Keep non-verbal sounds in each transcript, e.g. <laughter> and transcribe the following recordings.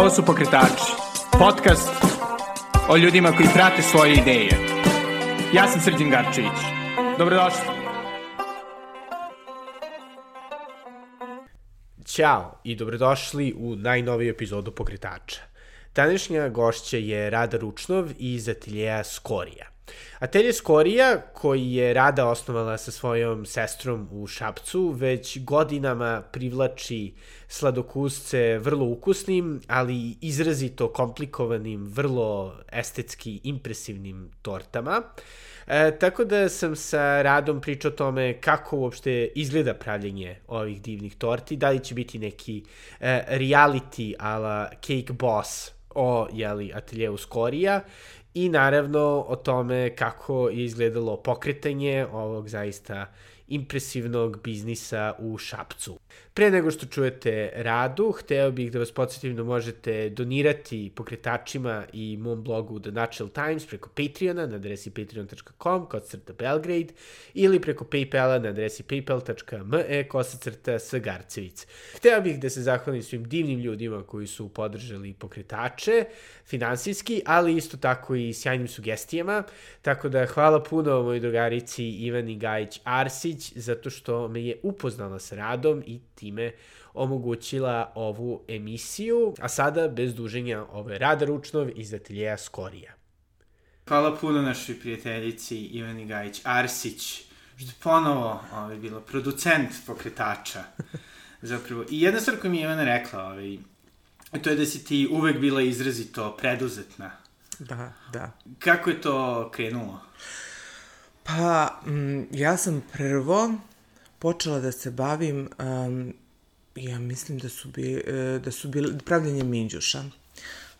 Ovo su Pokretači, podcast o ljudima koji prate svoje ideje. Ja sam Srđan Garčević. Dobrodošli. Ćao i dobrodošli u najnoviju epizodu Pokretača. Današnja gošća je Rada Ručnov iz ateljeja Skorija. Atelje Skorija, koji je Rada osnovala sa svojom sestrom u Šapcu, već godinama privlači sladokusce vrlo ukusnim, ali izrazito komplikovanim, vrlo estetski impresivnim tortama. E, tako da sam sa Radom pričao o tome kako uopšte izgleda pravljenje ovih divnih torti, da li će biti neki e, reality ala Cake Boss o jeli, ateljevu Skorija i naravno o tome kako je izgledalo pokretanje ovog zaista impresivnog biznisa u Šapcu. Pre nego što čujete radu, hteo bih da vas podsjetim da možete donirati pokretačima i mom blogu The Natural Times preko Patreona na adresi patreon.com kod crta Belgrade ili preko Paypala na adresi paypal.me kod crta Sagarcevic. Hteo bih da se zahvalim svim divnim ljudima koji su podržali pokretače finansijski, ali isto tako i sjajnim sugestijama, tako da hvala puno mojoj drugarici Ivani Gajić Arsić zato što me je upoznala sa radom i time omogućila ovu emisiju, a sada bez duženja ovo je Rada Ručnov iz ateljeja Skorija. Hvala puno našoj prijateljici Ivani Gajić Arsić, što je ponovo ovaj, bila producent pokretača. <laughs> Zapravo, i jedna stvar koju mi je Ivana rekla, ovaj, to je da si ti uvek bila izrazito preduzetna. Da, da. Kako je to krenulo? Pa, m, ja sam prvo počela da se bavim, um, ja mislim da su, bi, e, da su bile pravljanje minđuša.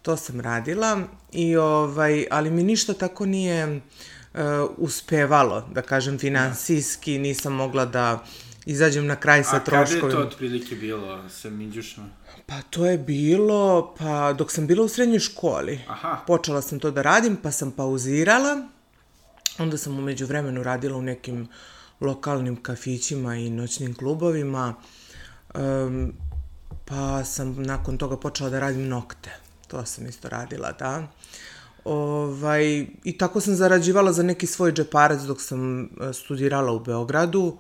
To sam radila, i ovaj, ali mi ništa tako nije uh, uspevalo, da kažem, finansijski, nisam mogla da izađem na kraj sa troškovima. A kada je to otprilike bilo sa minđušama? Pa to je bilo, pa dok sam bila u srednjoj školi. Aha. Počela sam to da radim, pa sam pauzirala. Onda sam umeđu vremenu radila u nekim lokalnim kafićima i noćnim klubovima. Um, pa sam nakon toga počela da radim nokte. To sam isto radila, da. Ovaj, I tako sam zarađivala za neki svoj džeparac dok sam e, studirala u Beogradu.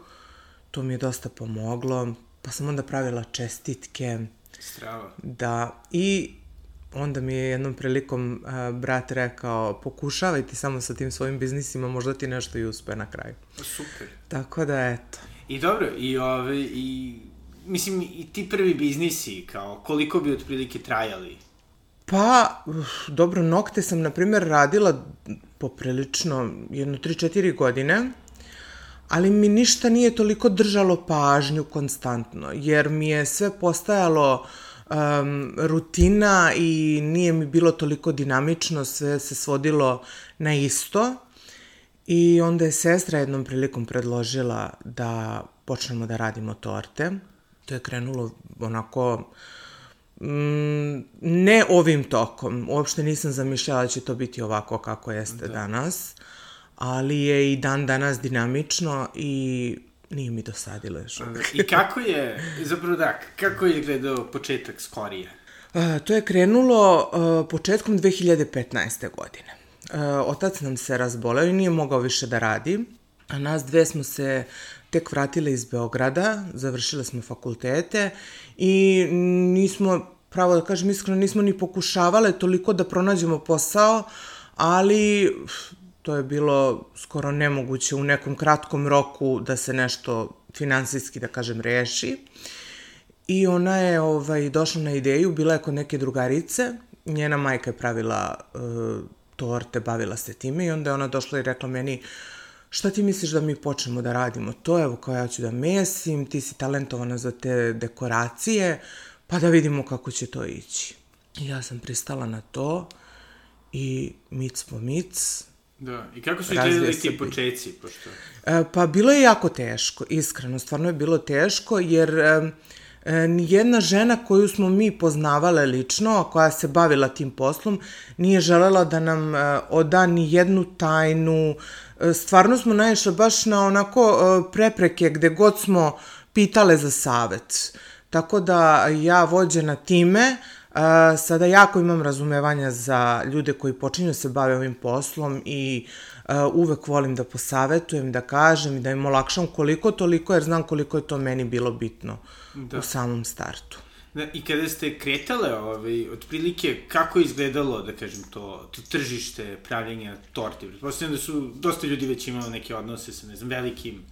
To mi je dosta pomoglo. Pa sam onda pravila čestitke. Strava. Da, i onda mi je jednom prilikom uh, brat rekao, pokušavajte samo sa tim svojim biznisima, možda ti nešto i uspe na kraju. Super. Tako da, eto. I dobro, i ove, i, mislim, i ti prvi biznisi, kao, koliko bi otprilike trajali? Pa, uf, dobro, nokte sam, na primjer, radila poprilično jedno 3-4 godine, ali mi ništa nije toliko držalo pažnju konstantno, jer mi je sve postajalo um, rutina i nije mi bilo toliko dinamično, sve se svodilo na isto. I onda je sestra jednom prilikom predložila da počnemo da radimo torte. To je krenulo onako mm, ne ovim tokom. Uopšte nisam zamišljala da će to biti ovako kako jeste da. danas, ali je i dan danas dinamično i nije mi dosadilo još. I kako <laughs> je, zapravo da, kako je gledao početak skorije? To je krenulo početkom 2015. godine. Otac nam se razboleo i nije mogao više da radi, a nas dve smo se tek vratile iz Beograda, završile smo fakultete i nismo, pravo da kažem iskreno, nismo ni pokušavale toliko da pronađemo posao, ali to je bilo skoro nemoguće u nekom kratkom roku da se nešto finansijski, da kažem, reši. I ona je ovaj, došla na ideju, bila je kod neke drugarice, njena majka je pravila uh, torte, bavila se time i onda je ona došla i rekla meni šta ti misliš da mi počnemo da radimo to, evo kao ja ću da mesim, ti si talentovana za te dekoracije, pa da vidimo kako će to ići. I ja sam pristala na to i mic po mic, Da, i kako su izgledali ti početci? Pošto... E, pa bilo je jako teško, iskreno, stvarno je bilo teško, jer e, nijedna žena koju smo mi poznavale lično, a koja se bavila tim poslom, nije želela da nam e, oda ni jednu tajnu. E, stvarno smo naišli baš na onako e, prepreke gde god smo pitale za savet. Tako da ja vođena time, sada jako imam razumevanja za ljude koji počinju da se bave ovim poslom i uvek volim da posavetujem, da kažem i da im olakšam koliko toliko, jer znam koliko je to meni bilo bitno da. u samom startu. Da, I kada ste kretale, ovaj, otprilike, kako je izgledalo, da kažem, to, to tržište pravljenja torte? Pretpostavljam da su dosta ljudi već imali neke odnose sa, ne znam, velikim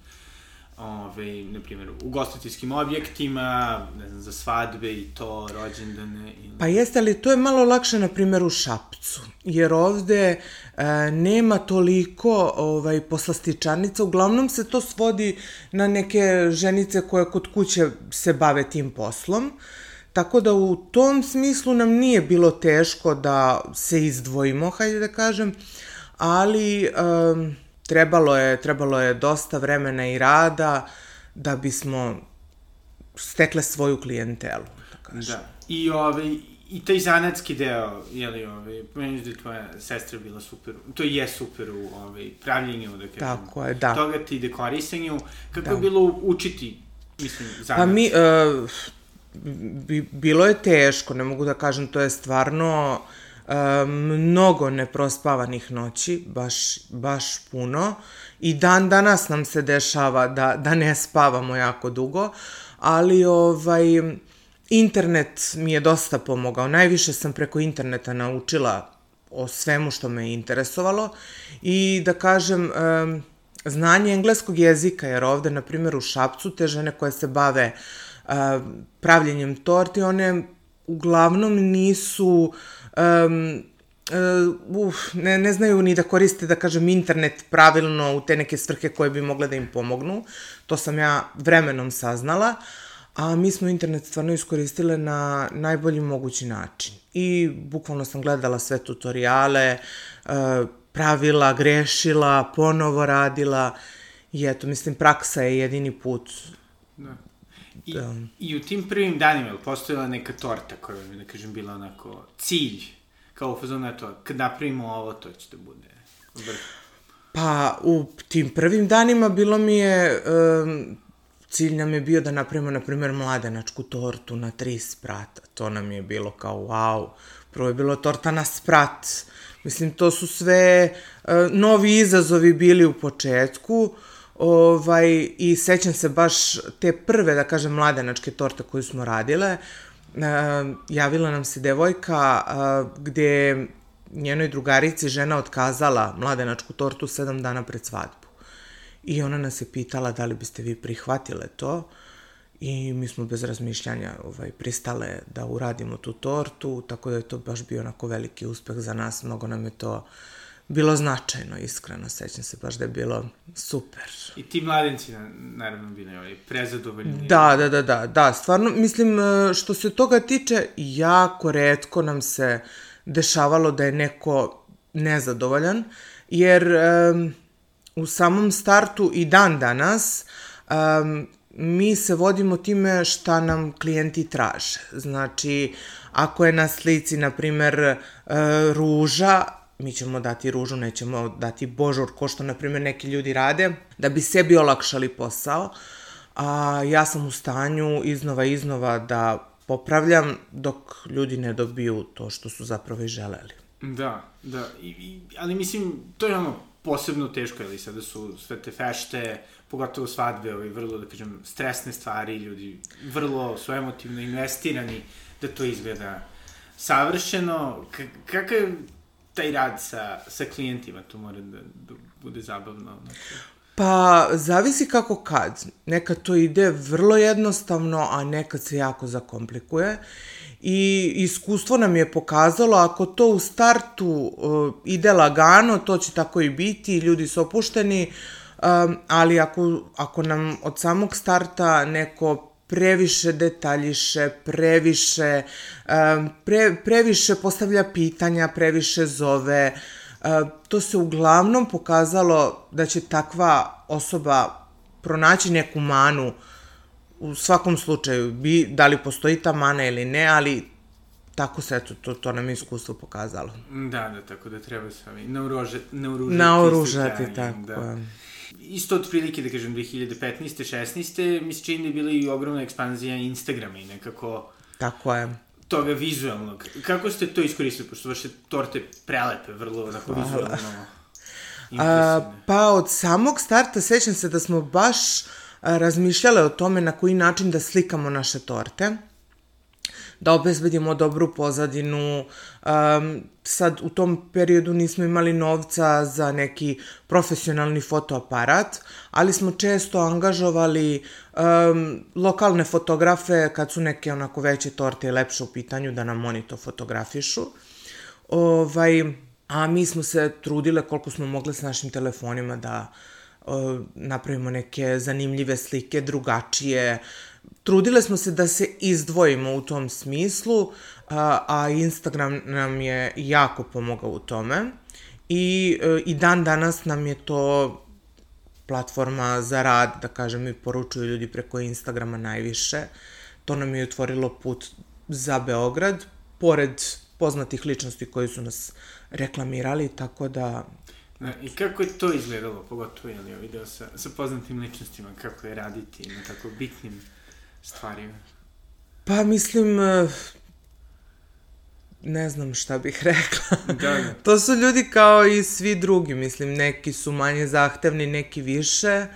ove, na primjer, u gostiteljskim objektima, ne znam, za svadbe i to, rođendane. Ili... Pa jeste, ali to je malo lakše, na primjer, u Šapcu, jer ovde e, nema toliko ovaj, poslastičanica, uglavnom se to svodi na neke ženice koje kod kuće se bave tim poslom, tako da u tom smislu nam nije bilo teško da se izdvojimo, hajde da kažem, ali... trebalo je, trebalo je dosta vremena i rada da bismo stekle svoju klijentelu. Da, da. I, ovaj, i taj zanatski deo, je li, ovaj, meni da je tvoja sestra bila super, to je super u ovaj, pravljenju, da kažem. Tako je, da. Toga ti dekorisanju. Kako da. je bilo učiti, mislim, zanat? Pa mi, uh, bi, bilo je teško, ne mogu da kažem, to je stvarno mnogo neprospavanih noći, baš, baš puno. I dan danas nam se dešava da, da ne spavamo jako dugo, ali ovaj, internet mi je dosta pomogao. Najviše sam preko interneta naučila o svemu što me interesovalo i da kažem, um, znanje engleskog jezika, jer ovde, na primjer, u Šapcu, te žene koje se bave uh, pravljenjem torti, one uglavnom nisu um, uh, uf, ne, ne znaju ni da koriste, da kažem, internet pravilno u te neke svrhe koje bi mogle da im pomognu. To sam ja vremenom saznala, a mi smo internet stvarno iskoristile na najbolji mogući način. I bukvalno sam gledala sve tutoriale, uh, pravila, grešila, ponovo radila i eto, mislim, praksa je jedini put da. I, da. I u tim prvim danima, je postojala neka torta koja je, da kažem, bila onako cilj, kao u fazonu, eto, kad napravimo ovo, to će da bude vrh. Pa, u tim prvim danima bilo mi je, um, cilj nam je bio da napravimo, na primjer, mladenačku tortu na tri sprata. To nam je bilo kao, wow, prvo je bilo torta na sprat. Mislim, to su sve uh, novi izazovi bili u početku. Uh, Ovaj, I sećam se baš te prve, da kažem, mladenačke torte koju smo radile. E, javila nam se devojka e, gde njenoj drugarici žena otkazala mladenačku tortu sedam dana pred svadbu. I ona nas je pitala da li biste vi prihvatile to. I mi smo bez razmišljanja ovaj, pristale da uradimo tu tortu, tako da je to baš bio onako veliki uspeh za nas. Mnogo nam je to uh, bilo značajno, iskreno, sećam se baš da je bilo super. I ti mladenci, naravno, bili ovaj, prezadovoljni. Da, da, da, da, da, stvarno, mislim, e, što se toga tiče, jako redko nam se dešavalo da je neko nezadovoljan, jer um, u samom startu i dan danas um, mi se vodimo time šta nam klijenti traže. Znači, ako je na slici, na primer, uh, ruža, mi ćemo dati ružu, nećemo dati božur, ko što, na primjer, neki ljudi rade, da bi sebi olakšali posao. A ja sam u stanju iznova iznova da popravljam dok ljudi ne dobiju to što su zapravo i želeli. Da, da, I, i, ali mislim, to je ono posebno teško, ali sada su sve te fešte, pogotovo svadbe, ovaj, vrlo, da kažem, stresne stvari, ljudi vrlo su emotivno investirani da to izgleda savršeno. K kakav taj rad sa, sa klijentima, to mora da, da bude zabavno. Pa, zavisi kako kad. Nekad to ide vrlo jednostavno, a nekad se jako zakomplikuje. I iskustvo nam je pokazalo, ako to u startu uh, ide lagano, to će tako i biti, ljudi su opušteni, um, ali ako, ako nam od samog starta neko previše detaljiše, previše, pre, previše postavlja pitanja, previše zove. To se uglavnom pokazalo da će takva osoba pronaći neku manu u svakom slučaju, bi, da li postoji ta mana ili ne, ali tako se, eto, to, to nam je iskustvo pokazalo. Da, da, tako da treba se. Naoružati, naoružati tako. Da isto od prilike, da kažem, 2015. 16. mi se čini da je bila i ogromna ekspanzija Instagrama i nekako... Tako je. toga vizualnog. Kako ste to iskoristili, pošto vaše torte prelepe, vrlo onako vizualno <laughs> A, pa od samog starta sećam se da smo baš razmišljale o tome na koji način da slikamo naše torte da obezbedimo dobru pozadinu. Um, sad, u tom periodu nismo imali novca za neki profesionalni fotoaparat, ali smo često angažovali um, lokalne fotografe kad su neke onako veće torte i lepše u pitanju da nam oni to fotografišu. Ovaj, a mi smo se trudile koliko smo mogle s našim telefonima da napravimo neke zanimljive slike, drugačije, trudile smo se da se izdvojimo u tom smislu, a, a Instagram nam je jako pomogao u tome. I, e, I dan danas nam je to platforma za rad, da kažem, i poručuju ljudi preko Instagrama najviše. To nam je otvorilo put za Beograd, pored poznatih ličnosti koji su nas reklamirali, tako da... I kako je to izgledalo, pogotovo je li video sa, sa poznatim ličnostima, kako je raditi na tako bitnim stvarima? Pa mislim, e, ne znam šta bih <laughs> rekla. Da, da. to su ljudi kao i svi drugi, mislim, neki su manje zahtevni, neki više,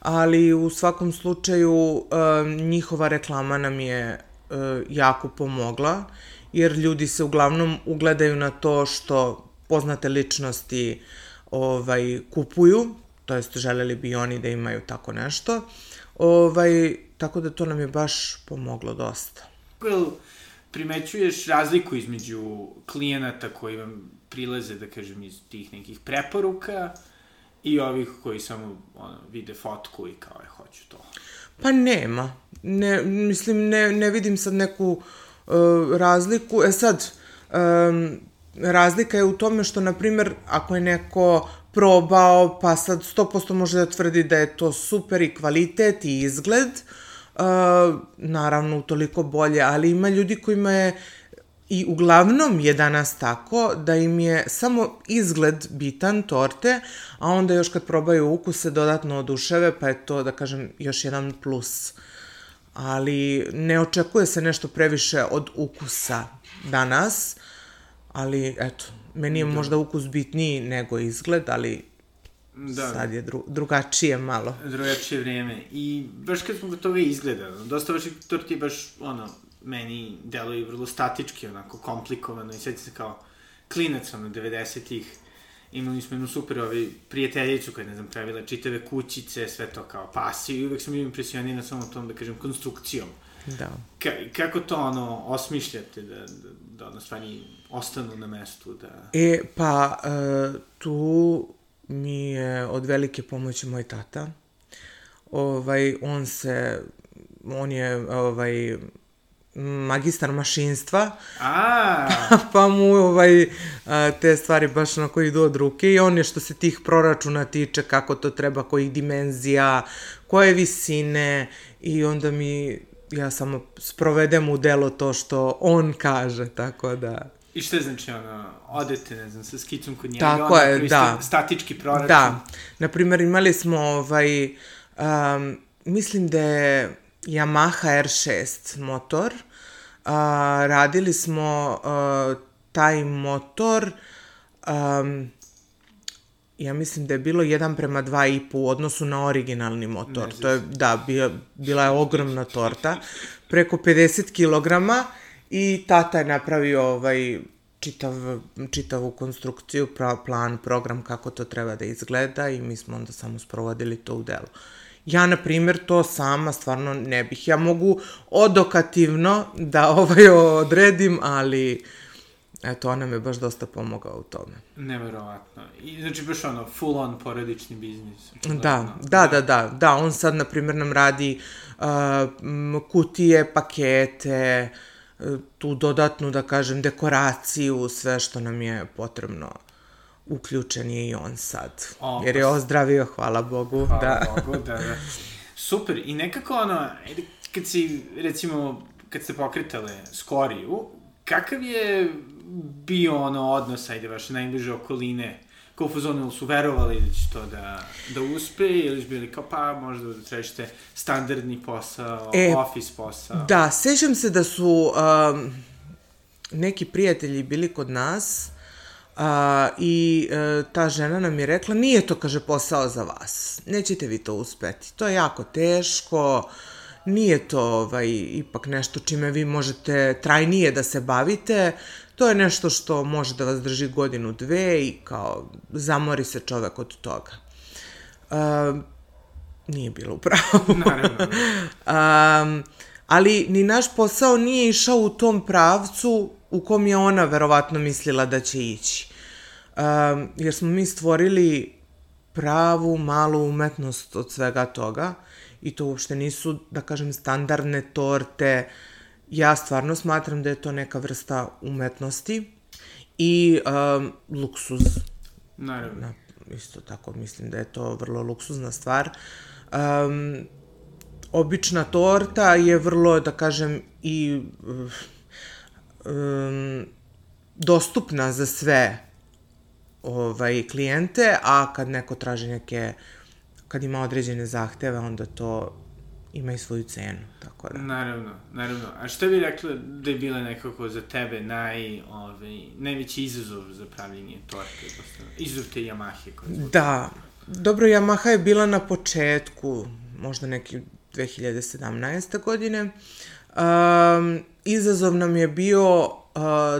ali u svakom slučaju um, njihova reklama nam je uh, jako pomogla, jer ljudi se uglavnom ugledaju na to što poznate ličnosti ovaj, kupuju, to jest želeli bi oni da imaju tako nešto. Ovaj, Tako da to nam je baš pomoglo dosta. Jel primećuješ razliku između klijenata koji vam prilaze, da kažem, iz tih nekih preporuka i ovih koji samo ono, vide fotku i kao je, hoću to? Pa nema. Ne, mislim, ne, ne vidim sad neku uh, razliku. E sad, um, razlika je u tome što, na primer, ako je neko probao, pa sad 100% može da tvrdi da je to super i kvalitet i izgled, uh, naravno utoliko bolje, ali ima ljudi kojima je I uglavnom je danas tako da im je samo izgled bitan torte, a onda još kad probaju ukuse dodatno oduševe, pa je to, da kažem, još jedan plus. Ali ne očekuje se nešto previše od ukusa danas, ali eto, meni je da. možda ukus bitniji nego izgled, ali Da, Sad je dru, drugačije malo. Drugačije vreme. I baš kad smo toga izgleda, dosta vaših torti baš, ono, meni deluju vrlo statički, onako, komplikovano i sad se kao klinac, ono, 90-ih, imali smo jednu super ovaj, prijateljicu koja, ne znam, pravila čitave kućice, sve to kao pasiju i uvek sam bio impresioniran samo tom, da kažem, konstrukcijom. Da. Ka, kako to, ono, osmišljate da, da, da ono, stvari ostanu na mestu, da... E, pa, uh, tu mi je od velike pomoći moj tata. Ovaj, on se, on je, ovaj, magistar mašinstva. A. <laughs> pa mu ovaj, te stvari baš na koji idu od ruke i on je što se tih proračuna tiče, kako to treba, kojih dimenzija, koje visine i onda mi ja samo sprovedem u delo to što on kaže, tako da... I šta znači ono, odete, ne znam, sa skicom kod njega, Tako je, da. statički proračun. Da. Naprimer, imali smo ovaj, um, mislim da je Yamaha R6 motor, uh, radili smo uh, taj motor, um, ja mislim da je bilo 1 prema 2,5 u odnosu na originalni motor. Ne, to je, da, bila, bila je ogromna torta, preko 50 kilograma I tata je napravio ovaj, čitav, čitavu konstrukciju, plan, program kako to treba da izgleda i mi smo onda samo sprovodili to u delu. Ja, na primjer, to sama stvarno ne bih. Ja mogu odokativno da <laughs> ovaj odredim, ali eto, ona me baš dosta pomogao u tome. Neverovatno. I, znači, baš ono, full on porodični biznis. Da, da, da, da, da. On sad, na primjer, nam radi uh, kutije, pakete, uh, tu dodatnu, da kažem, dekoraciju, sve što nam je potrebno uključen je i on sad. O, jer je pa ozdravio, hvala Bogu. Hvala da. Bogu, da, da. Super, i nekako ono, kad si, recimo, kad ste pokretale Skoriju, kakav je bio ono odnos, ajde, vaše najbliže okoline, kao u fazonu, su verovali da će to da, da uspe, ili su bili kao, pa možda da trećete standardni posao, e, office posao? Da, sećam se da su um, neki prijatelji bili kod nas a, i e, ta žena nam je rekla, nije to, kaže, posao za vas. Nećete vi to uspeti. To je jako teško, nije to ovaj, ipak nešto čime vi možete trajnije da se bavite. To je nešto što može da vas drži godinu, dve i kao zamori se čovek od toga. Uh, nije bilo upravo. <laughs> Naravno. um, ali ni naš posao nije išao u tom pravcu u kom je ona verovatno mislila da će ići. Um, jer smo mi stvorili pravu, malu umetnost od svega toga i to uopšte nisu, da kažem, standardne torte. Ja stvarno smatram da je to neka vrsta umetnosti i um, luksuz. Naravno. Na, isto tako mislim da je to vrlo luksuzna stvar. Um, obična torta je vrlo, da kažem, i um, dostupna za sve ovaj, klijente, a kad neko traži neke, kad ima određene zahteve, onda to ima i svoju cenu, tako da. Naravno, naravno. A šta bi rekla da je bila nekako za tebe naj, ovaj, najveći izazov za pravljenje torte? Izazov te Yamahe? Da, dobro, Yamaha je bila na početku, možda neki 2017. godine. Um, izazov nam je bio uh,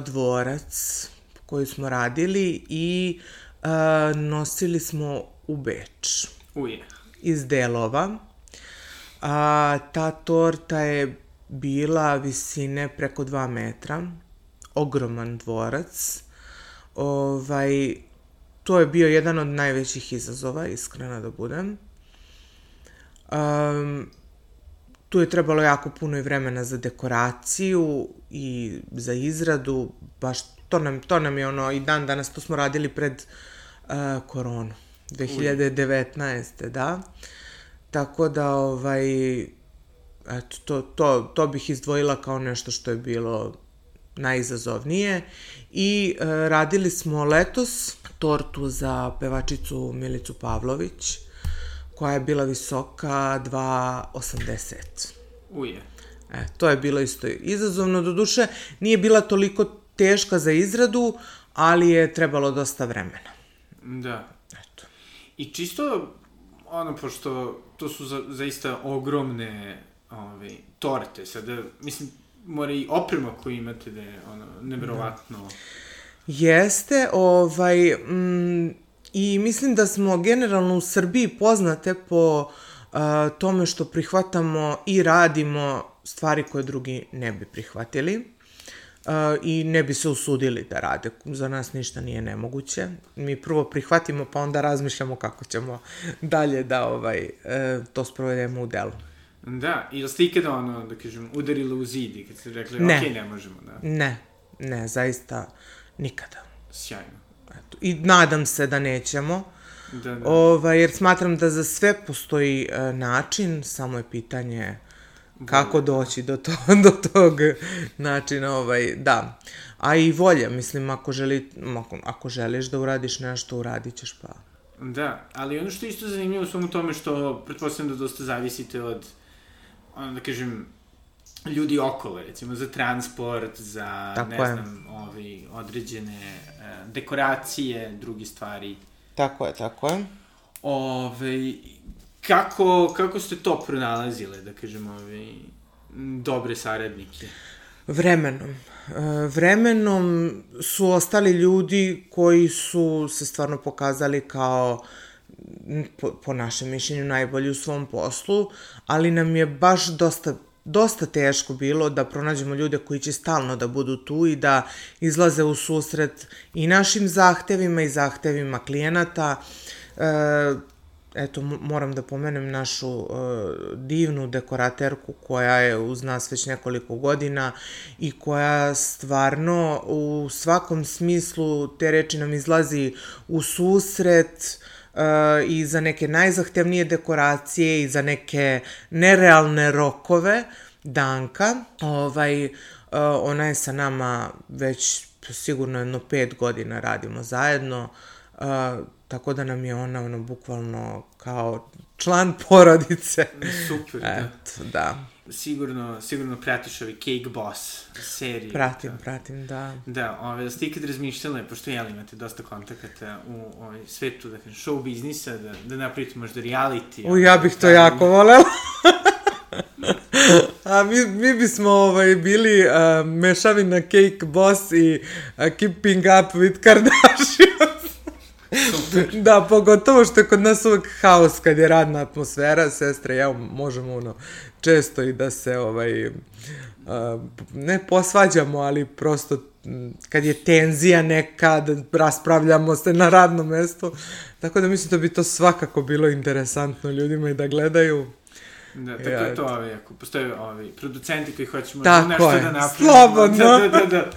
dvorac koji smo radili i uh, nosili smo u Beč. Uje. Iz delova. A, ta torta je bila visine preko 2 metra. Ogroman dvorac. Ovaj, to je bio jedan od najvećih izazova, iskreno da budem. Um, tu je trebalo jako puno i vremena za dekoraciju i za izradu, baš to nam, to nam je ono, i dan danas to smo radili pred uh, koronu, 2019. da. Tako da, ovaj, eto, to, to, to bih izdvojila kao nešto što je bilo najizazovnije. I uh, radili smo letos tortu za pevačicu Milicu Pavlović, koja je bila visoka 2,80. Uje. E, to je bilo isto izazovno, do duše nije bila toliko teška za izradu, ali je trebalo dosta vremena. Da. Eto. I čisto, ono, pošto to su za, zaista ogromne ove, torte, sada, mislim, mora i oprema koju imate da je, ono, nevjerovatno... Da. Jeste, ovaj, mm, i mislim da smo generalno u Srbiji poznate po uh, tome što prihvatamo i radimo stvari koje drugi ne bi prihvatili i ne bi se usudili da rade. Za nas ništa nije nemoguće. Mi prvo prihvatimo pa onda razmišljamo kako ćemo dalje da ovaj, uh, to sprovedemo u delu. Da, i ste ikada ono, da kažem, udarili u zid i kad ste rekli, ne. ok, ne možemo, da? Ne, ne, zaista nikada. Sjajno. Eto, I nadam se da nećemo. Da, da. Ovaj, jer smatram da za sve postoji e, način, samo je pitanje kako doći do, to, <laughs> do tog načina, ovaj, da. A i volja, mislim, ako, želi, ako, ako želiš da uradiš nešto, uradit ćeš pa. Da, ali ono što je isto zanimljivo u svom tome što pretpostavljam da dosta zavisite od, ono da kažem, ljudi okolo, recimo za transport, za, Tako ne je. znam, ovi, određene uh, dekoracije, drugi stvari. Tako je, tako je. Ove, kako, kako ste to pronalazile, da kažem, ove, dobre saradnike? Vremenom. E, vremenom su ostali ljudi koji su se stvarno pokazali kao po, po našem mišljenju najbolji u svom poslu, ali nam je baš dosta dosta teško bilo da pronađemo ljude koji će stalno da budu tu i da izlaze u susret i našim zahtevima i zahtevima klijenata. E, eto, moram da pomenem našu e, divnu dekoraterku koja je uz nas već nekoliko godina i koja stvarno u svakom smislu te reči nam izlazi u susret, uh, i za neke najzahtevnije dekoracije i za neke nerealne rokove Danka. Ovaj, uh, ona je sa nama već sigurno jedno pet godina radimo zajedno, uh, tako da nam je ona ono bukvalno kao član <laughs> porodice. Super, da. Eto, da. sigurno, sigurno pratiš ovi Cake Boss seriju. Pratim, pratim, da. Da, ove, ste ikad razmišljale, pošto jel imate dosta kontakata u ovaj, svetu, da kažem, show biznisa, da, da napravite možda reality. U, ja bih to da, jako volela. <laughs> A mi, mi bismo ovaj, bili uh, mešavina Cake Boss i uh, Keeping Up with Kardashian. <laughs> da, pogotovo što je kod nas uvek haos kad je radna atmosfera, sestre, ja možemo ono često i da se ovaj, uh, ne posvađamo, ali prosto kad je tenzija neka, da raspravljamo se na radnom mestu. Tako da mislim da bi to svakako bilo interesantno ljudima i da gledaju. Da, tako Ja, je to, ovi, ako postoje ovi producenti koji hoće možda Tako nešto je, da napravimo. slobodno. Da, da, da, da.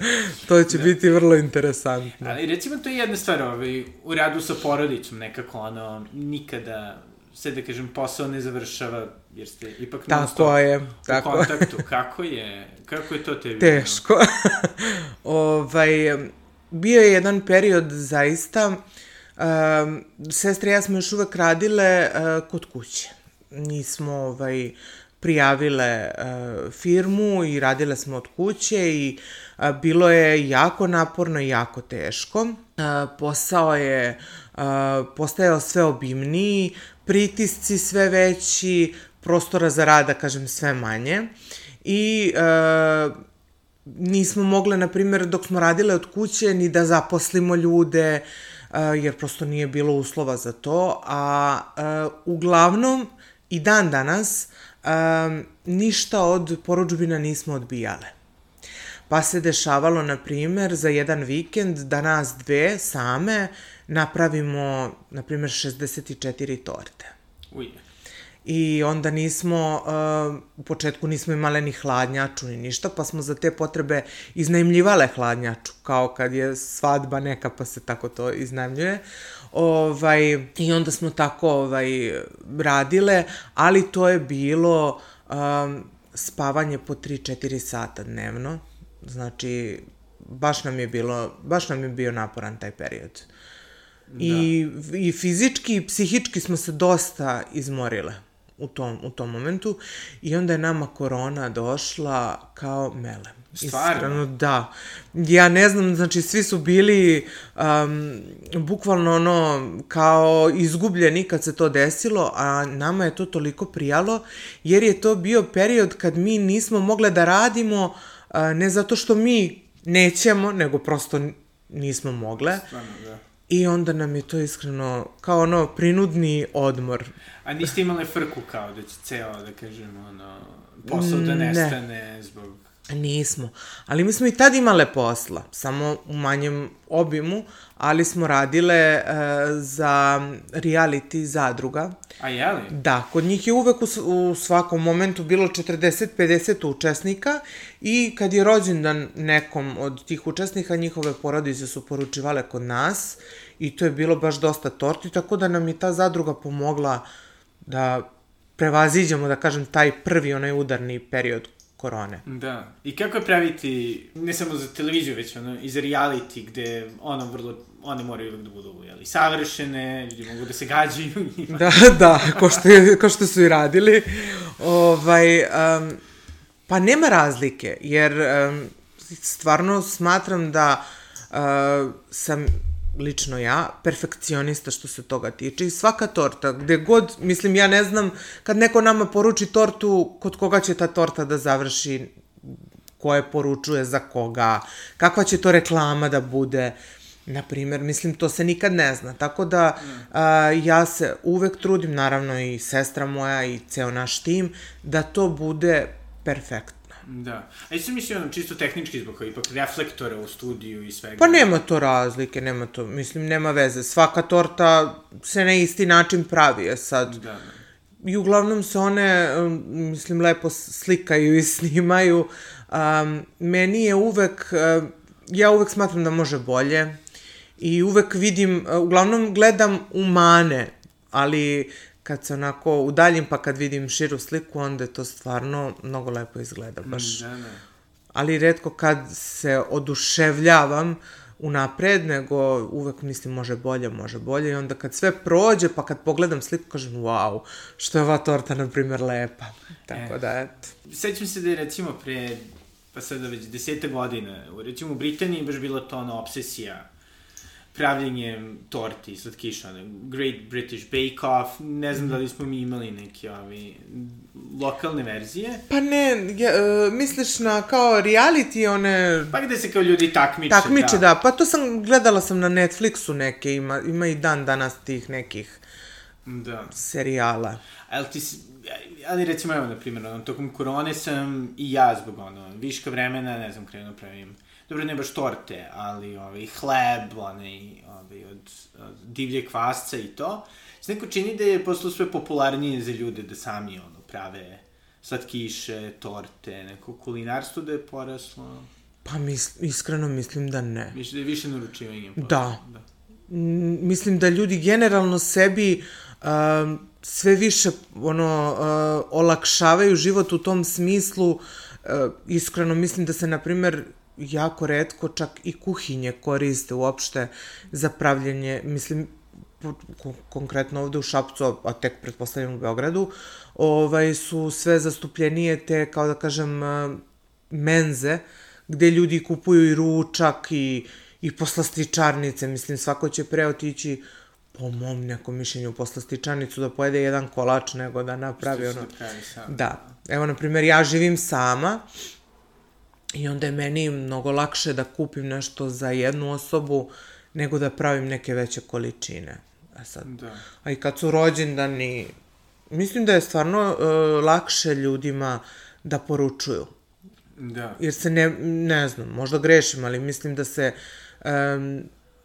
To će biti vrlo interesantno. Ali recimo to je jedna stvar, ovaj, u radu sa porodicom nekako ono, nikada sve da kažem posao ne završava jer ste ipak non stop Tako je, u tako. kontaktu. Kako je, kako je to tebi? Teško. <laughs> ovaj, bio je jedan period zaista, um, sestre i ja smo još uvek radile uh, kod kuće. Nismo ovaj, prijavile uh, firmu i radile smo od kuće i uh, bilo je jako naporno i jako teško. Uh, posao je uh, postajao sve obimniji, pritisci sve veći, prostora za rada, kažem, sve manje. I uh, nismo mogle, na primjer, dok smo radile od kuće, ni da zaposlimo ljude, uh, jer prosto nije bilo uslova za to, a uh, uglavnom i dan danas um, ništa od poručbina nismo odbijale. Pa se dešavalo, na primer, za jedan vikend da nas dve same napravimo, na primer, 64 torte. Uj, I onda nismo, uh, u početku nismo imale ni hladnjaču ni ništa, pa smo za te potrebe iznajmljivale hladnjaču, kao kad je svadba neka pa se tako to iznajmljuje. Ovaj, I onda smo tako ovaj, radile, ali to je bilo um, spavanje po 3-4 sata dnevno. Znači, baš nam je bilo, baš nam je bio naporan taj period. I, I fizički i psihički smo se dosta izmorile u tom, u tom momentu i onda je nama korona došla kao melem. Stvarno? Iskreno, da. Ja ne znam, znači svi su bili um, bukvalno ono kao izgubljeni kad se to desilo, a nama je to toliko prijalo jer je to bio period kad mi nismo mogle da radimo uh, ne zato što mi nećemo, nego prosto nismo mogle. stvarno, da. I onda nam je to iskreno kao ono prinudni odmor. A niste imale frku kao da će ceo, da kažem, ono, posao da Mm, Ne. nestane zbog... Nismo. Ali mi smo i tad imale posla, samo u manjem obimu, ali smo radile e, za reality zadruga. A jeli? Da, kod njih je uvek u, u svakom momentu bilo 40-50 učesnika i kad je rođendan nekom od tih učesnika, njihove porodice su poručivale kod nas i to je bilo baš dosta torti, tako da nam je ta zadruga pomogla da prevaziđemo, da kažem, taj prvi onaj udarni period korone. Da. I kako je praviti, ne samo za televiziju, već ono, i za reality, gde ono vrlo, one moraju uvek da budu, jeli, savršene, ljudi mogu da se gađaju. Da, <laughs> da, ko što, ko što su i radili. Ovaj, um, pa nema razlike, jer um, stvarno smatram da uh, sam lično ja, perfekcionista što se toga tiče i svaka torta, gde god, mislim, ja ne znam, kad neko nama poruči tortu, kod koga će ta torta da završi, ko je poručuje za koga, kakva će to reklama da bude, na primer, mislim, to se nikad ne zna. Tako da a, ja se uvek trudim, naravno i sestra moja i ceo naš tim, da to bude perfektno. Da. A sam mislio, ono, čisto tehnički zbog ipak reflektora u studiju i svega. Pa nema to razlike, nema to, mislim, nema veze. Svaka torta se na isti način pravi, je sad. Da, da. I uglavnom se one, um, mislim, lepo slikaju i <laughs> snimaju. Um, meni je uvek, um, ja uvek smatram da može bolje i uvek vidim, uh, uglavnom gledam u mane, ali kad se onako udaljim pa kad vidim širu sliku, onda je to stvarno mnogo lepo izgleda, baš. Da, da. Ali redko kad se oduševljavam unapred, nego uvek mislim može bolje, može bolje i onda kad sve prođe, pa kad pogledam sliku, kažem wow, što je ova torta, na primjer, lepa. Tako E. da, eto. Sećam se da je recimo pre, pa sada već deseta godina, u- recimo u Britaniji baš bila to ona obsesija pravljenjem torti, slatkiša, Great British Bake Off, ne znam da li smo mi imali neke ovi lokalne verzije, Pa ne, ja, e, misliš na kao reality one pa gde se kao ljudi takmiče. takmiče, da. Pa to sam, gledala sam na Netflixu neke, ima, ima i dan danas tih nekih Da. serijala. Ali ti ali recimo evo, na primjer, ono, tokom korone sam i ja zbog ono, viška vremena, ne znam, krenuo pravim, dobro, ne baš torte, ali ovaj, hleb, onaj, ovaj, od, od divlje kvasca i to. Se neko čini da je postalo sve popularnije za ljude da sami, ono, prave slatkiše, torte, neko kulinarstvo da je poraslo. Pa mis, iskreno mislim da ne. Više, da je više naručivanje. poraslo, Da. da. Mislim da ljudi generalno sebi um, sve više ono uh, olakšavaju život u tom smislu uh, iskreno mislim da se na primer jako redko čak i kuhinje koriste uopšte za pravljenje mislim konkretno ovde u Šapcu, a tek pretpostavljam u Beogradu, ovaj, su sve zastupljenije te, kao da kažem, uh, menze, gde ljudi kupuju i ručak i, i poslastičarnice, mislim, svako će pre otići po mom nekom mišljenju poslastičarnicu da pojede jedan kolač nego da napravi ono... Da. Evo, na primjer, ja živim sama i onda je meni mnogo lakše da kupim nešto za jednu osobu nego da pravim neke veće količine. A sad, Da. a i kad su rođendani, mislim da je stvarno uh, lakše ljudima da poručuju. Da. Jer se ne, ne znam, možda grešim, ali mislim da se um,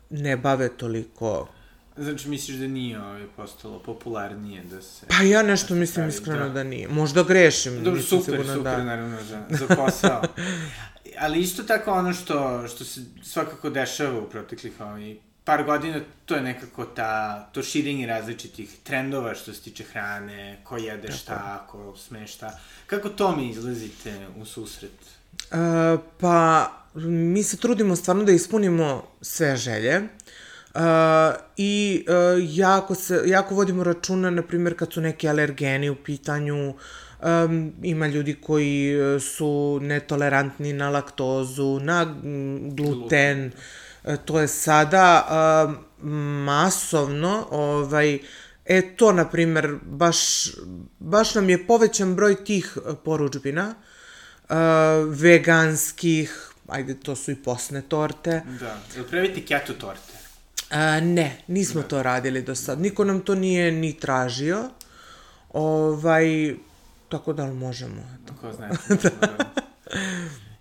ne bave toliko... Znači, misliš da nije ovaj, postalo popularnije da se... Pa ja nešto da mislim iskreno da. da. nije. Možda grešim. Dobro, super, sigurna super, da. naravno, za, za posao. <laughs> Ali isto tako ono što, što se svakako dešava u proteklih ovaj, par godina, to je nekako ta, to širenje različitih trendova što se tiče hrane, ko jede šta, ko sme šta. Kako to mi izlazite u susret? E, pa, mi se trudimo stvarno da ispunimo sve želje. Uh, I uh, jako, se, jako vodimo računa, na primjer, kad su neki alergeni u pitanju, um, ima ljudi koji uh, su netolerantni na laktozu, na mm, gluten, E, to je sada uh, masovno, ovaj, e to, na primjer, baš, baš nam je povećan broj tih e, poručbina, uh, veganskih, ajde, to su i posne torte. Da. Pravite keto torte? A, ne, nismo to radili do sad. Niko nam to nije ni tražio. Ovaj, tako da li možemo. Ko <laughs> zna. da.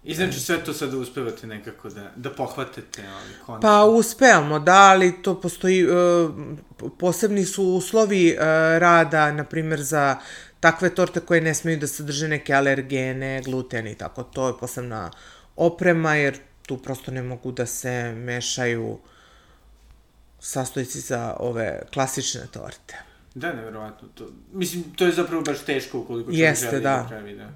I znači sve to sada uspevate nekako da, da pohvatate ovaj konačno. Pa uspevamo, da, ali to postoji, e, posebni su uslovi e, rada, na primjer, za takve torte koje ne smeju da sadrže neke alergene, gluten i tako. To je posebna oprema, jer tu prosto ne mogu da se mešaju sastojci za ove klasične torte. Da, nevjerovatno. To, mislim, to je zapravo baš teško ukoliko čovjek Jeste, želi da. da pravi, da.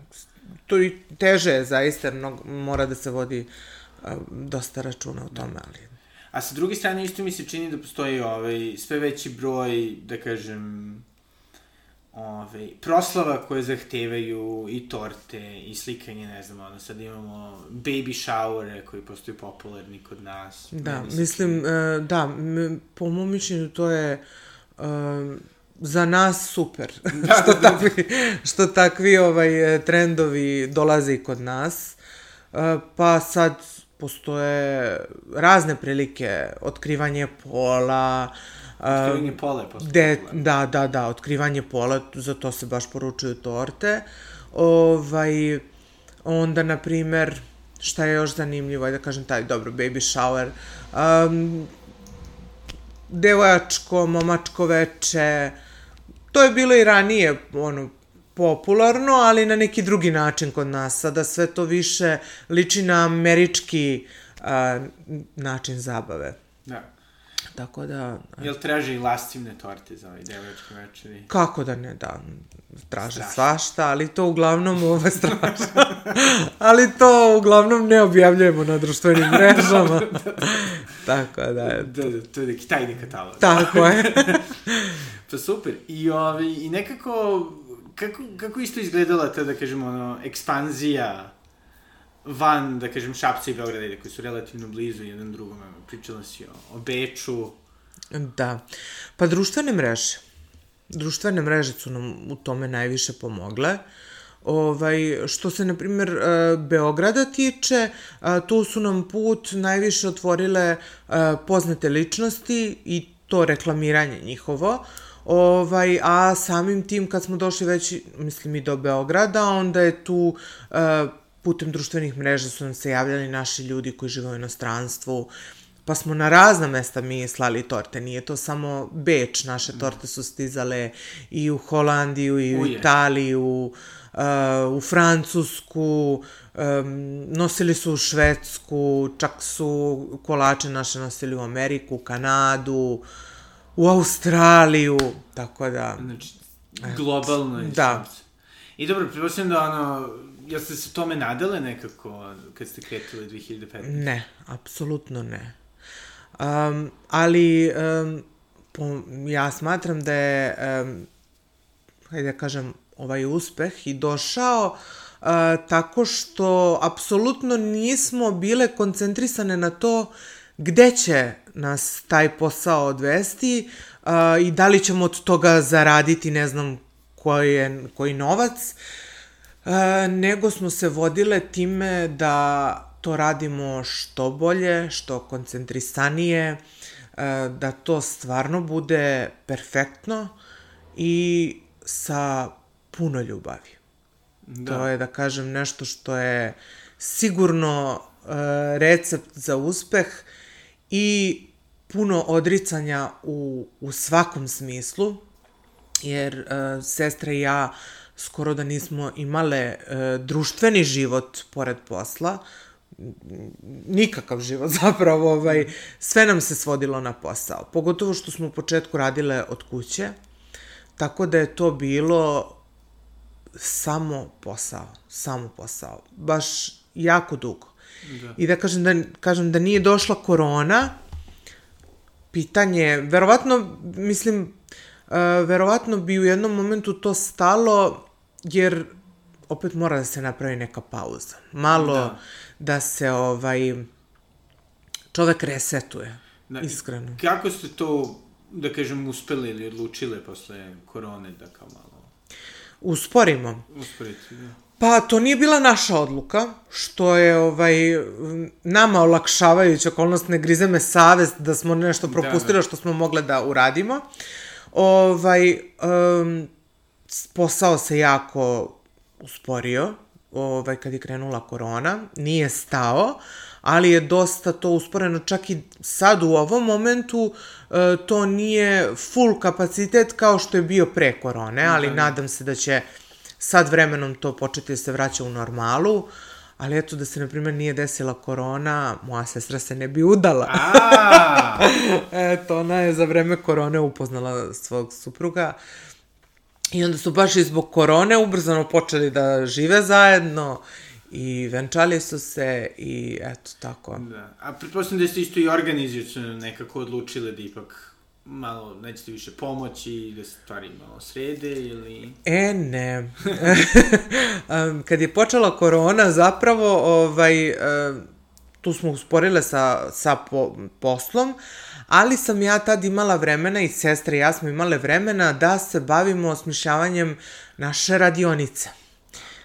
To i teže je zaista, mnogo, mora da se vodi a, dosta računa o tome, ali... A sa druge strane, isto mi se čini da postoji ovaj, sve veći broj, da kažem, ovaj, proslava koje zahtevaju i torte i slikanje, ne znam, ono, sad imamo baby showere koji postaju popularni kod nas. Da, mislim, e, da, po mom mišljenju to je e, za nas super. Da, <laughs> <laughs> što, da, da. takvi, što takvi ovaj, e, trendovi dolaze i kod nas. E, pa sad postoje razne prilike, otkrivanje pola, e, Otkrivanje pola je postao De, da, da, da, otkrivanje pola, za to se baš poručuju torte. Ovaj, onda, na primer, šta je još zanimljivo, ajde da kažem taj, dobro, baby shower, um, devojačko, momačko veče, to je bilo i ranije, ono, popularno, ali na neki drugi način kod nas. Sada sve to više liči na američki a, način zabave. Da. Tako da, Jel traže i lascivne torte za ovaj devojački večeri? kako da ne, da, traže Strašno. svašta, ali to uglavnom ovo strašno. <laughs> ali to uglavnom ne objavljujemo na društvenim <laughs> mrežama. Tako da, Da, da, to je neki tajni katalog. tako je. <laughs> Pa super. I, ovaj, i nekako, kako, kako isto izgledala ta, da kažemo, ono, ekspanzija van, da kažem, Šapca i Beograda, koji su relativno blizu jedan drugome. Pričala si o, o Beču. Da. Pa društvene mreže. Društvene mreže su nam u tome najviše pomogle. Ovaj, što se, na primjer, e, Beograda tiče, a, tu su nam put najviše otvorile e, poznate ličnosti i to reklamiranje njihovo. Ovaj, a samim tim kad smo došli već, mislim, i do Beograda, onda je tu e, putem društvenih mreža su nam se javljali naši ljudi koji žive u inostranstvu, pa smo na razna mesta mi slali torte, nije to samo Beč, naše torte su stizale i u Holandiju, i u Uje. Italiju, uh, u Francusku, um, nosili su u Švedsku, čak su kolače naše nosili u Ameriku, Kanadu, u Australiju, tako da... Znači, globalno je Da. I dobro, pretpostavljam da ono, jel ste se tome nadale nekako kad ste kretili 2015? Ne, apsolutno ne. Um, ali um, po, ja smatram da je, um, hajde da kažem, ovaj uspeh i došao uh, tako što apsolutno nismo bile koncentrisane na to gde će nas taj posao odvesti uh, i da li ćemo od toga zaraditi ne znam koji, je, koji novac, E, nego smo se vodile time da to radimo što bolje, što koncentrisanije, e, da to stvarno bude perfektno i sa puno ljubavi. Da. To je, da kažem, nešto što je sigurno e, recept za uspeh i puno odricanja u, u svakom smislu, jer e, sestra i ja skoro da nismo imale e, društveni život pored posla, nikakav život <laughs> zapravo, ovaj, sve nam se svodilo na posao. Pogotovo što smo u početku radile od kuće, tako da je to bilo samo posao, samo posao, baš jako dugo. Da. I da kažem da, kažem da nije došla korona, pitanje, verovatno, mislim, uh, verovatno bi u jednom momentu to stalo, jer opet mora da se napravi neka pauza. Malo da, da se ovaj čovek resetuje, da, iskreno. Kako ste to, da kažem, uspeli ili odlučile posle korone da kao malo usporimo? Usporiti, da. Pa to nije bila naša odluka, što je ovaj nama olakšavajuća okolnost, ne grize me savest da smo nešto propustili da, da. što smo mogle da uradimo. Ovaj, um, posao se jako usporio, ovaj, kad je krenula korona, nije stao, ali je dosta to usporeno, čak i sad u ovom momentu e, to nije full kapacitet kao što je bio pre korone, ali da, da. nadam se da će sad vremenom to početi da se vraća u normalu, ali eto da se, na primjer, nije desila korona, moja sestra se ne bi udala. <laughs> eto, ona je za vreme korone upoznala svog supruga, I onda su baš i zbog korone ubrzano počeli da žive zajedno i venčali su se i eto tako. Da. A pretpostavljam da ste isto i organizacijalno nekako odlučile da ipak malo nećete više pomoći, da se stvari malo srede ili... E, ne. <laughs> Kad je počela korona, zapravo, ovaj, tu smo usporile sa, sa po, poslom, ali sam ja tad imala vremena i sestre i ja smo imale vremena da se bavimo osmišljavanjem naše radionice.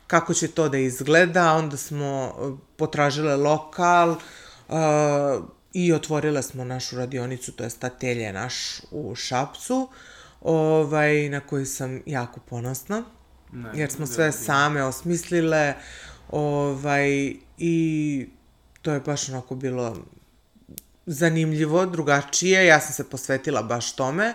Kako će to da izgleda, onda smo potražile lokal uh, i otvorile smo našu radionicu, to je statelje naš u Šapcu, ovaj, na koju sam jako ponosna, ne, jer smo sve same osmislile ovaj, i to je baš onako bilo zanimljivo, drugačije, ja sam se posvetila baš tome.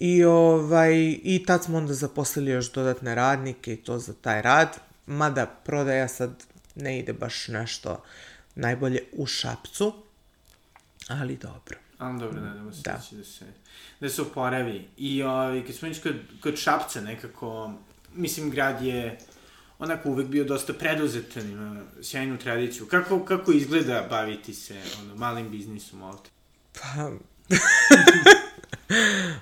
I, ovaj, i tad smo onda zaposlili još dodatne radnike i to za taj rad, mada prodaja sad ne ide baš nešto najbolje u šapcu, ali dobro. Ali dobro, nadamo se Da. da. da se, da se oporavi. I ovaj, kad smo već kod, kod Šapca nekako, mislim, grad je onako uvek bio dosta preduzetan, ima sjajnu tradiciju. Kako, kako izgleda baviti se ono, malim biznisom ovde? Pa... <laughs>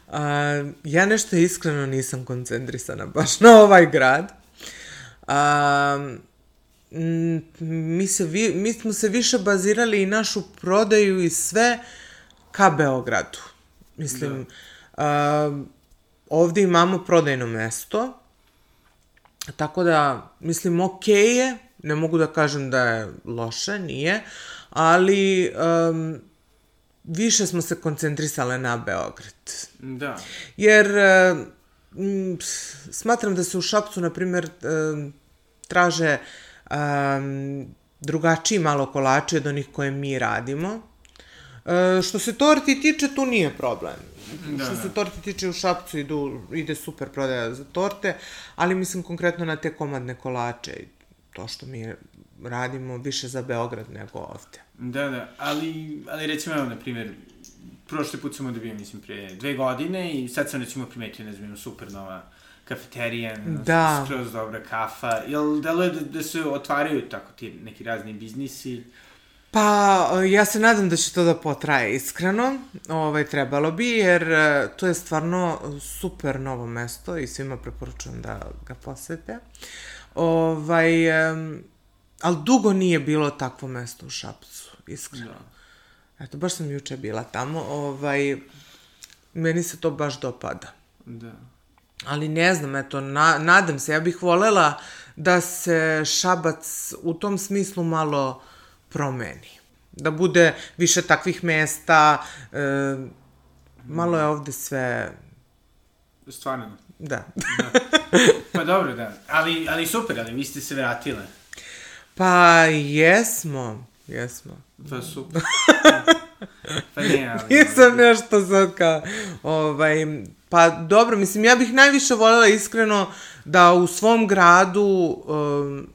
A, ja nešto iskreno nisam koncentrisana baš na ovaj grad. A, mi, se vi, mi smo se više bazirali i našu prodaju i sve ka Beogradu. Mislim, a, ovde imamo prodajno mesto, tako da, mislim, okej je, ne mogu da kažem da je loše, nije, ali um, više smo se koncentrisale na Beograd. Da. Jer e, m, smatram da se u Šapcu, na primjer, e, traže um, drugačiji malo kolači od onih koje mi radimo. E, što se torti tiče, tu nije problem. Da, što se torti tiče u Šapcu idu, ide super prodaja za torte, ali mislim konkretno na te komadne kolače i to što mi radimo više za Beograd nego ovde. Da, da, ali, ali recimo, evo, na primjer, prošli put sam ovde bio, mislim, pre dve godine i sad sam recimo primetio, ne znam, super nova kafeterija, Da. skroz dobra kafa. Jel deluje da, da se otvaraju tako ti neki razni biznisi? Pa, ja se nadam da će to da potraje iskreno, ovaj, trebalo bi, jer e, to je stvarno super novo mesto i svima preporučujem da ga posete. Ovaj, ali dugo nije bilo takvo mesto u Šapcu, iskreno. Da. Eto, baš sam juče bila tamo, ovaj, meni se to baš dopada. Da. Ali ne znam, eto, na, nadam se, ja bih volela da se Šabac u tom smislu malo promeni. Da bude više takvih mesta, e, malo je ovde sve, Stvarno. da. Pa dobro, da. Ali, ali super, ali vi ste se vratile. Pa jesmo, jesmo. Pa super. <laughs> pa ne, ali... Nisam nešto sad kao, ovaj, pa dobro, mislim, ja bih najviše voljela iskreno da u svom gradu um,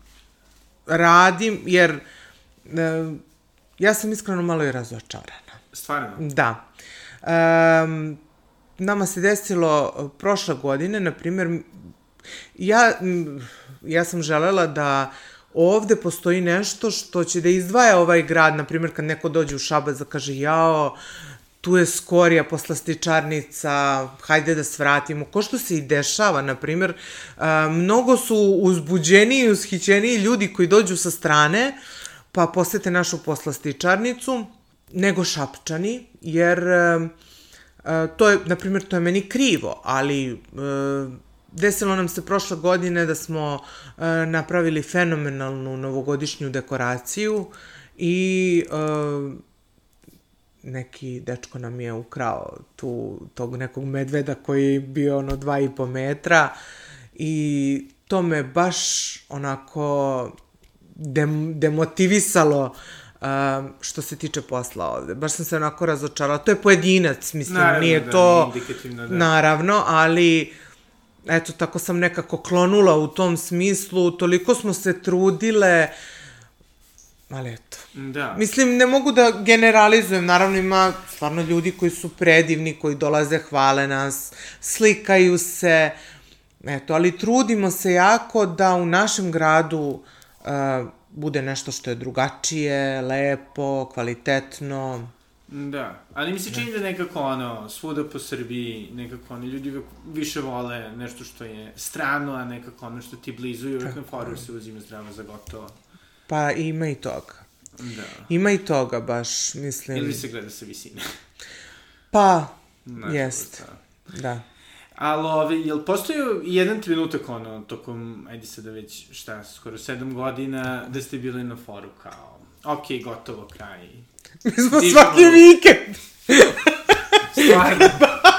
radim, jer um, ja sam iskreno malo i razočarana. Stvarno. Da. Um, nama se desilo uh, prošle godine, na primjer, ja, ja sam želela da ovde postoji nešto što će da izdvaja ovaj grad, na primjer kad neko dođe u Šabac da kaže jao, tu je skorija poslastičarnica, hajde da svratimo. Ko što se i dešava, na primjer, mnogo su uzbuđeniji i ushićeniji ljudi koji dođu sa strane, pa posete našu poslastičarnicu, nego šapčani, jer to je, na primjer, to je meni krivo, ali a, desilo nam se prošle godine da smo e, napravili fenomenalnu novogodišnju dekoraciju i e, neki dečko nam je ukrao tu, tog nekog medveda koji je bio ono dva i po metra i to me baš onako dem, demotivisalo um, što se tiče posla ovde. Baš sam se onako razočarala. To je pojedinac, mislim, Naravno, nije da, to... indikativno, da. Naravno, ali eto, tako sam nekako klonula u tom smislu. Toliko smo se trudile, ali eto. Da. Mislim, ne mogu da generalizujem, naravno ima stvarno ljudi koji su predivni, koji dolaze, hvale nas, slikaju se, eto, ali trudimo se jako da u našem gradu uh, bude nešto što je drugačije, lepo, kvalitetno. Da, ali mi se čini da nekako ono, svuda po Srbiji, nekako oni ljudi više vole nešto što je strano, a nekako ono što ti blizu i uvek na foru se uzima zdravo za gotovo. Pa ima i toga. Da. Ima i toga baš, mislim. Ili se gleda sa visine. Pa, Nažalost, jest, da. da. Ali, ove, jel postoji jedan trenutak, ono, tokom, ajde sada već, šta, skoro sedam godina, da ste bili na foru kao, ok, gotovo, kraj. Mi smo Stižemo. svaki vikend. Stvarno,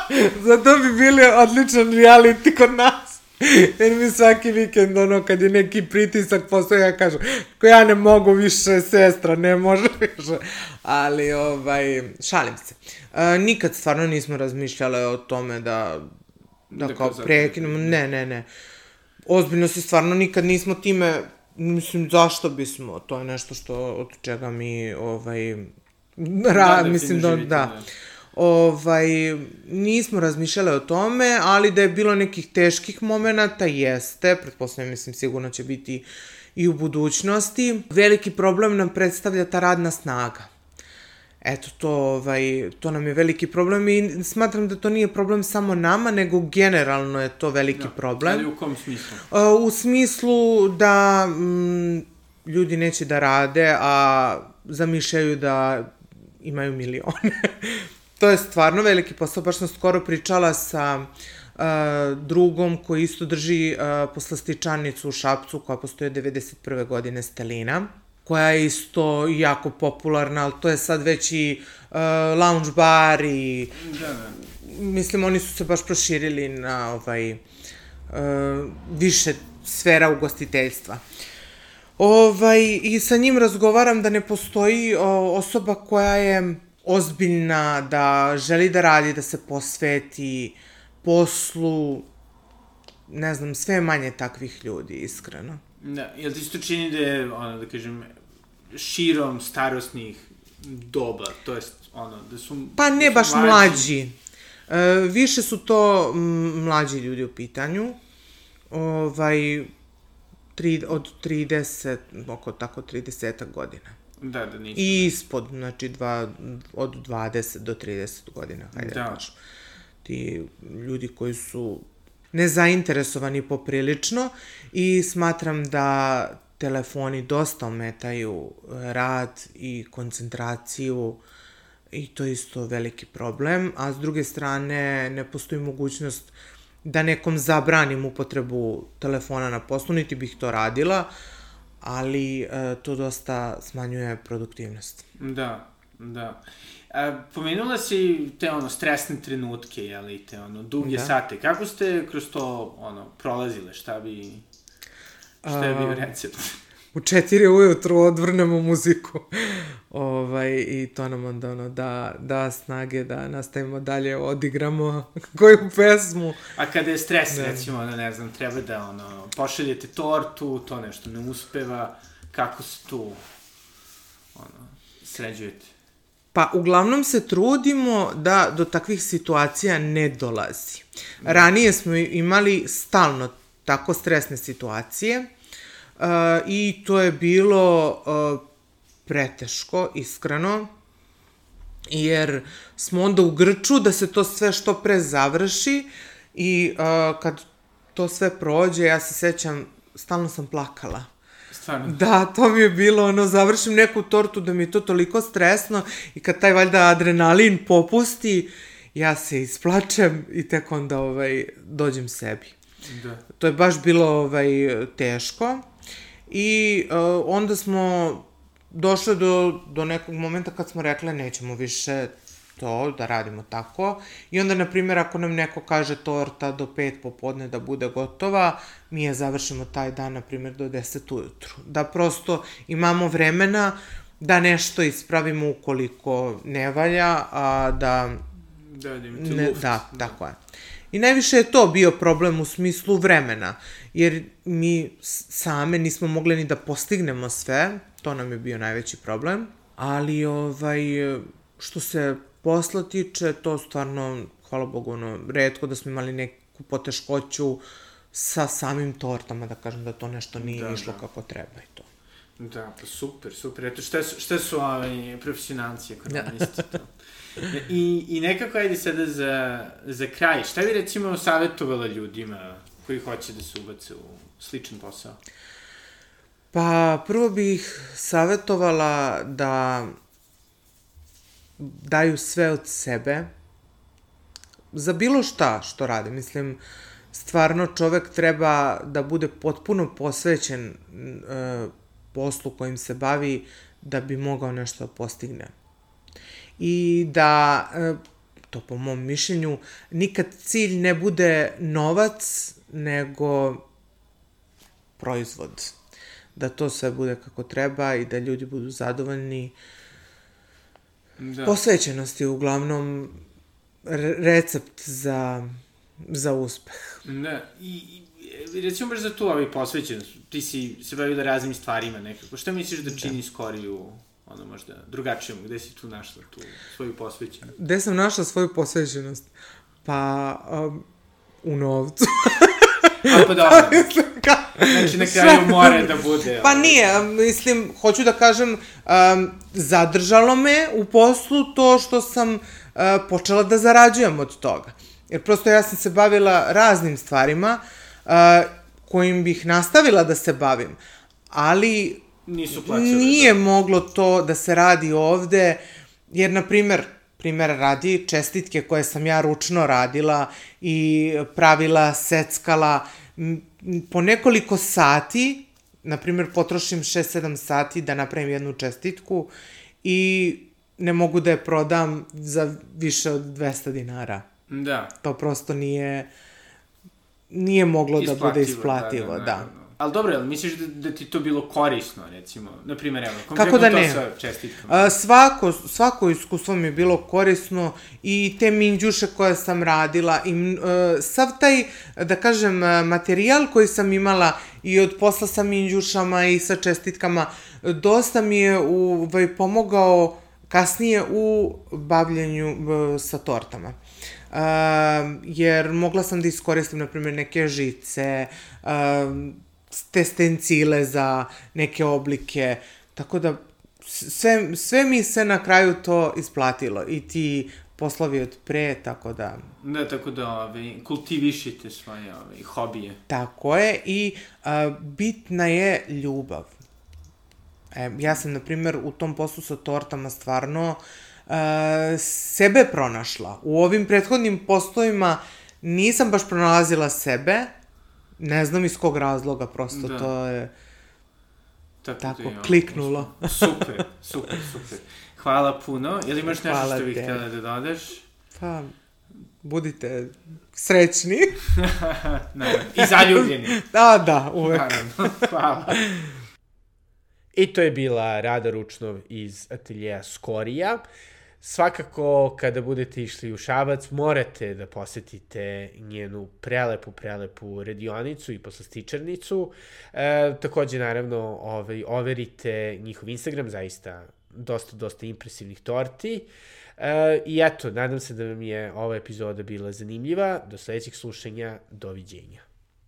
<laughs> Zato bi bili odličan reality kod nas. <laughs> Jer mi svaki vikend, ono, kad je neki pritisak postoji, ja kažem, ko ja ne mogu više, sestra, ne može više. Ali, ovaj, šalim se. E, nikad stvarno nismo razmišljale o tome da, da, kao prekinemo. Ne, ne, ne. Ozbiljno se stvarno nikad nismo time, mislim, zašto bismo? To je nešto što, od čega mi, ovaj, ra, Da, mislim da, da. živite, Ovaj, nismo razmišljali o tome, ali da je bilo nekih teških momenata, jeste, pretpostavljam, mislim, sigurno će biti i u budućnosti. Veliki problem nam predstavlja ta radna snaga. Eto, to, ovaj, to nam je veliki problem i smatram da to nije problem samo nama, nego generalno je to veliki Da. problem. Ali u kom smislu? Uh, U smislu da mm, ljudi neće da rade, a zamišljaju da imaju milione. <laughs> to je stvarno veliki posao. Baš sam skoro pričala sa uh, drugom koji isto drži uh, poslastičanicu u Šapcu koja postoje 91. godine Stelina koja je isto jako popularna, ali to je sad već i uh, lounge bar i Da, da. mislim, oni su se baš proširili na ovaj, uh, više sfera ugostiteljstva. Ovaj, I sa njim razgovaram da ne postoji o, osoba koja je ozbiljna, da želi da radi, da se posveti poslu, ne znam, sve je manje takvih ljudi, iskreno. Da, jel ti se to čini da je, ono, da kažem, širom starosnih doba, to jest, ono, da su... Pa ne da su baš mlađi. E, više su to mlađi ljudi u pitanju. Ovaj, tri, od 30, oko tako 30 godina. Da, da nisu. I ispod, znači dva, od 20 do 30 godina, hajde da, Da. da kažem. Ti ljudi koji su nezainteresovani poprilično i smatram da telefoni dosta ometaju rad i koncentraciju i to je isto veliki problem, a s druge strane ne postoji mogućnost da nekom zabranim upotrebu telefona na poslu, niti bih to radila, ali e, to dosta smanjuje produktivnost. Da, da. A, pomenula si te ono stresne trenutke, jeli, te ono duge Da. sate. Kako ste kroz to ono prolazile? Šta bi šta je bio recept? U četiri ujutru odvrnemo muziku ovaj, i to nam onda ono, da, da snage da nastavimo dalje, odigramo <laughs> koju pesmu. A kada je stres, Da. recimo, ono, ne znam, treba da ono, pošaljete tortu, to nešto ne uspeva, kako se tu ono, sređujete? Pa uglavnom se trudimo da do takvih situacija ne dolazi. Ranije smo imali stalno tako stresne situacije uh, i to je bilo uh, preteško, iskreno, jer smo onda u grču da se to sve što pre završi i uh, kad to sve prođe, ja se sećam, stalno sam plakala. Stvarno. Da, to mi je bilo, ono, završim neku tortu da mi je to toliko stresno i kad taj valjda adrenalin popusti, ja se isplačem i tek onda, ovaj, dođem sebi. Da. To je baš bilo, ovaj, teško i uh, onda smo došli do, do nekog momenta kad smo rekli nećemo više to da radimo tako i onda, na primjer, ako nam neko kaže torta do pet popodne da bude gotova, mi je završimo taj dan, na primjer, do 10 ujutru. Da prosto imamo vremena da nešto ispravimo ukoliko ne valja, a da Da, da imate ne, luft. da, tako je. I najviše je to bio problem u smislu vremena, jer mi same nismo mogli ni da postignemo sve, to nam je bio najveći problem, ali ovaj, što se posla tiče, to stvarno, hvala Bogu, ono, redko da smo imali neku poteškoću sa samim tortama, da kažem da to nešto nije Da, da, išlo da. kako treba i to. Da, pa super, super. Eto, šta su, šta su ovaj, profesionalci ekonomisti to? I, I nekako, ajde sada za, za kraj, šta bi recimo savjetovala ljudima koji hoće da se ubace u sličan posao? Pa, prvo bih savjetovala da daju sve od sebe za bilo šta što rade. Mislim, stvarno čovek treba da bude potpuno posvećen e, poslu kojim se bavi da bi mogao nešto da postigne. I da, e, to po mom mišljenju, nikad cilj ne bude novac, nego proizvod. Da to sve bude kako treba i da ljudi budu zadovoljni. Da. Posvećenost je uglavnom re- recept za, za uspeh. Da, i, i recimo baš za tu ovaj posvećenost, ti si se bavila raznim stvarima nekako, šta misliš da čini skoriju ono možda drugačijom, gde si tu našla tu svoju posvećenost? Gde sam našla svoju posvećenost? Pa, um, u novcu. <laughs> A pa dobro, <laughs> znači na kraju more da bude. Pa nije, mislim, hoću da kažem, um, zadržalo me u poslu to što sam uh, počela da zarađujem od toga. Jer prosto ja sam se bavila raznim stvarima uh, kojim bih nastavila da se bavim, ali Nisu plaćali. nije moglo to da se radi ovde, jer, na primer, primera radi, čestitke koje sam ja ručno radila i pravila, seckala, po nekoliko sati, na primer, potrošim 6-7 sati da napravim jednu čestitku i ne mogu da je prodam za više od 200 dinara. Da. To prosto nije nije moglo da bude isplativo, da. naravno. Ali dobro, jel misliš da, da ti to bilo korisno, recimo? Na primjer, evo, Kako konkretno da to ne? sa čestitkama. A, svako, svako iskustvo mi je bilo korisno i te minđuše koje sam radila i m, e, sav taj, da kažem, e, materijal koji sam imala i od posla sa minđušama i sa čestitkama, dosta mi je ovaj, pomogao kasnije u bavljenju e, sa tortama. Uh, jer mogla sam da iskoristim, na primjer, neke žice, uh, te stencile za neke oblike, tako da sve, sve mi se na kraju to isplatilo i ti poslovi od pre, tako da Da, tako da ovaj, kultivišite svoje ovaj, hobije. tako je i a, bitna je ljubav. E, ja sam, na primjer, u tom poslu sa tortama stvarno a, sebe pronašla. U ovim prethodnim poslovima nisam baš pronalazila sebe, ne znam iz kog razloga, prosto Da. to je Tako, tako da je, kliknulo. Super, super, super. Hvala puno. Ili imaš nešto Hvala što bih htjela da dodaš? Pa, budite srećni. Naravno. <laughs> I zaljubljeni. Da, da, uvek. Naravno. Hvala. I to je bila Rada Ručnov iz ateljeja Skorija. Svakako, kada budete išli u Šabac, morate da posetite njenu prelepu, prelepu radionicu i poslastičarnicu. E, takođe, naravno, ovaj, overite njihov Instagram, zaista dosta, dosta impresivnih torti. E, I eto, nadam se da vam je ova epizoda bila zanimljiva. Do sledećeg slušanja, doviđenja.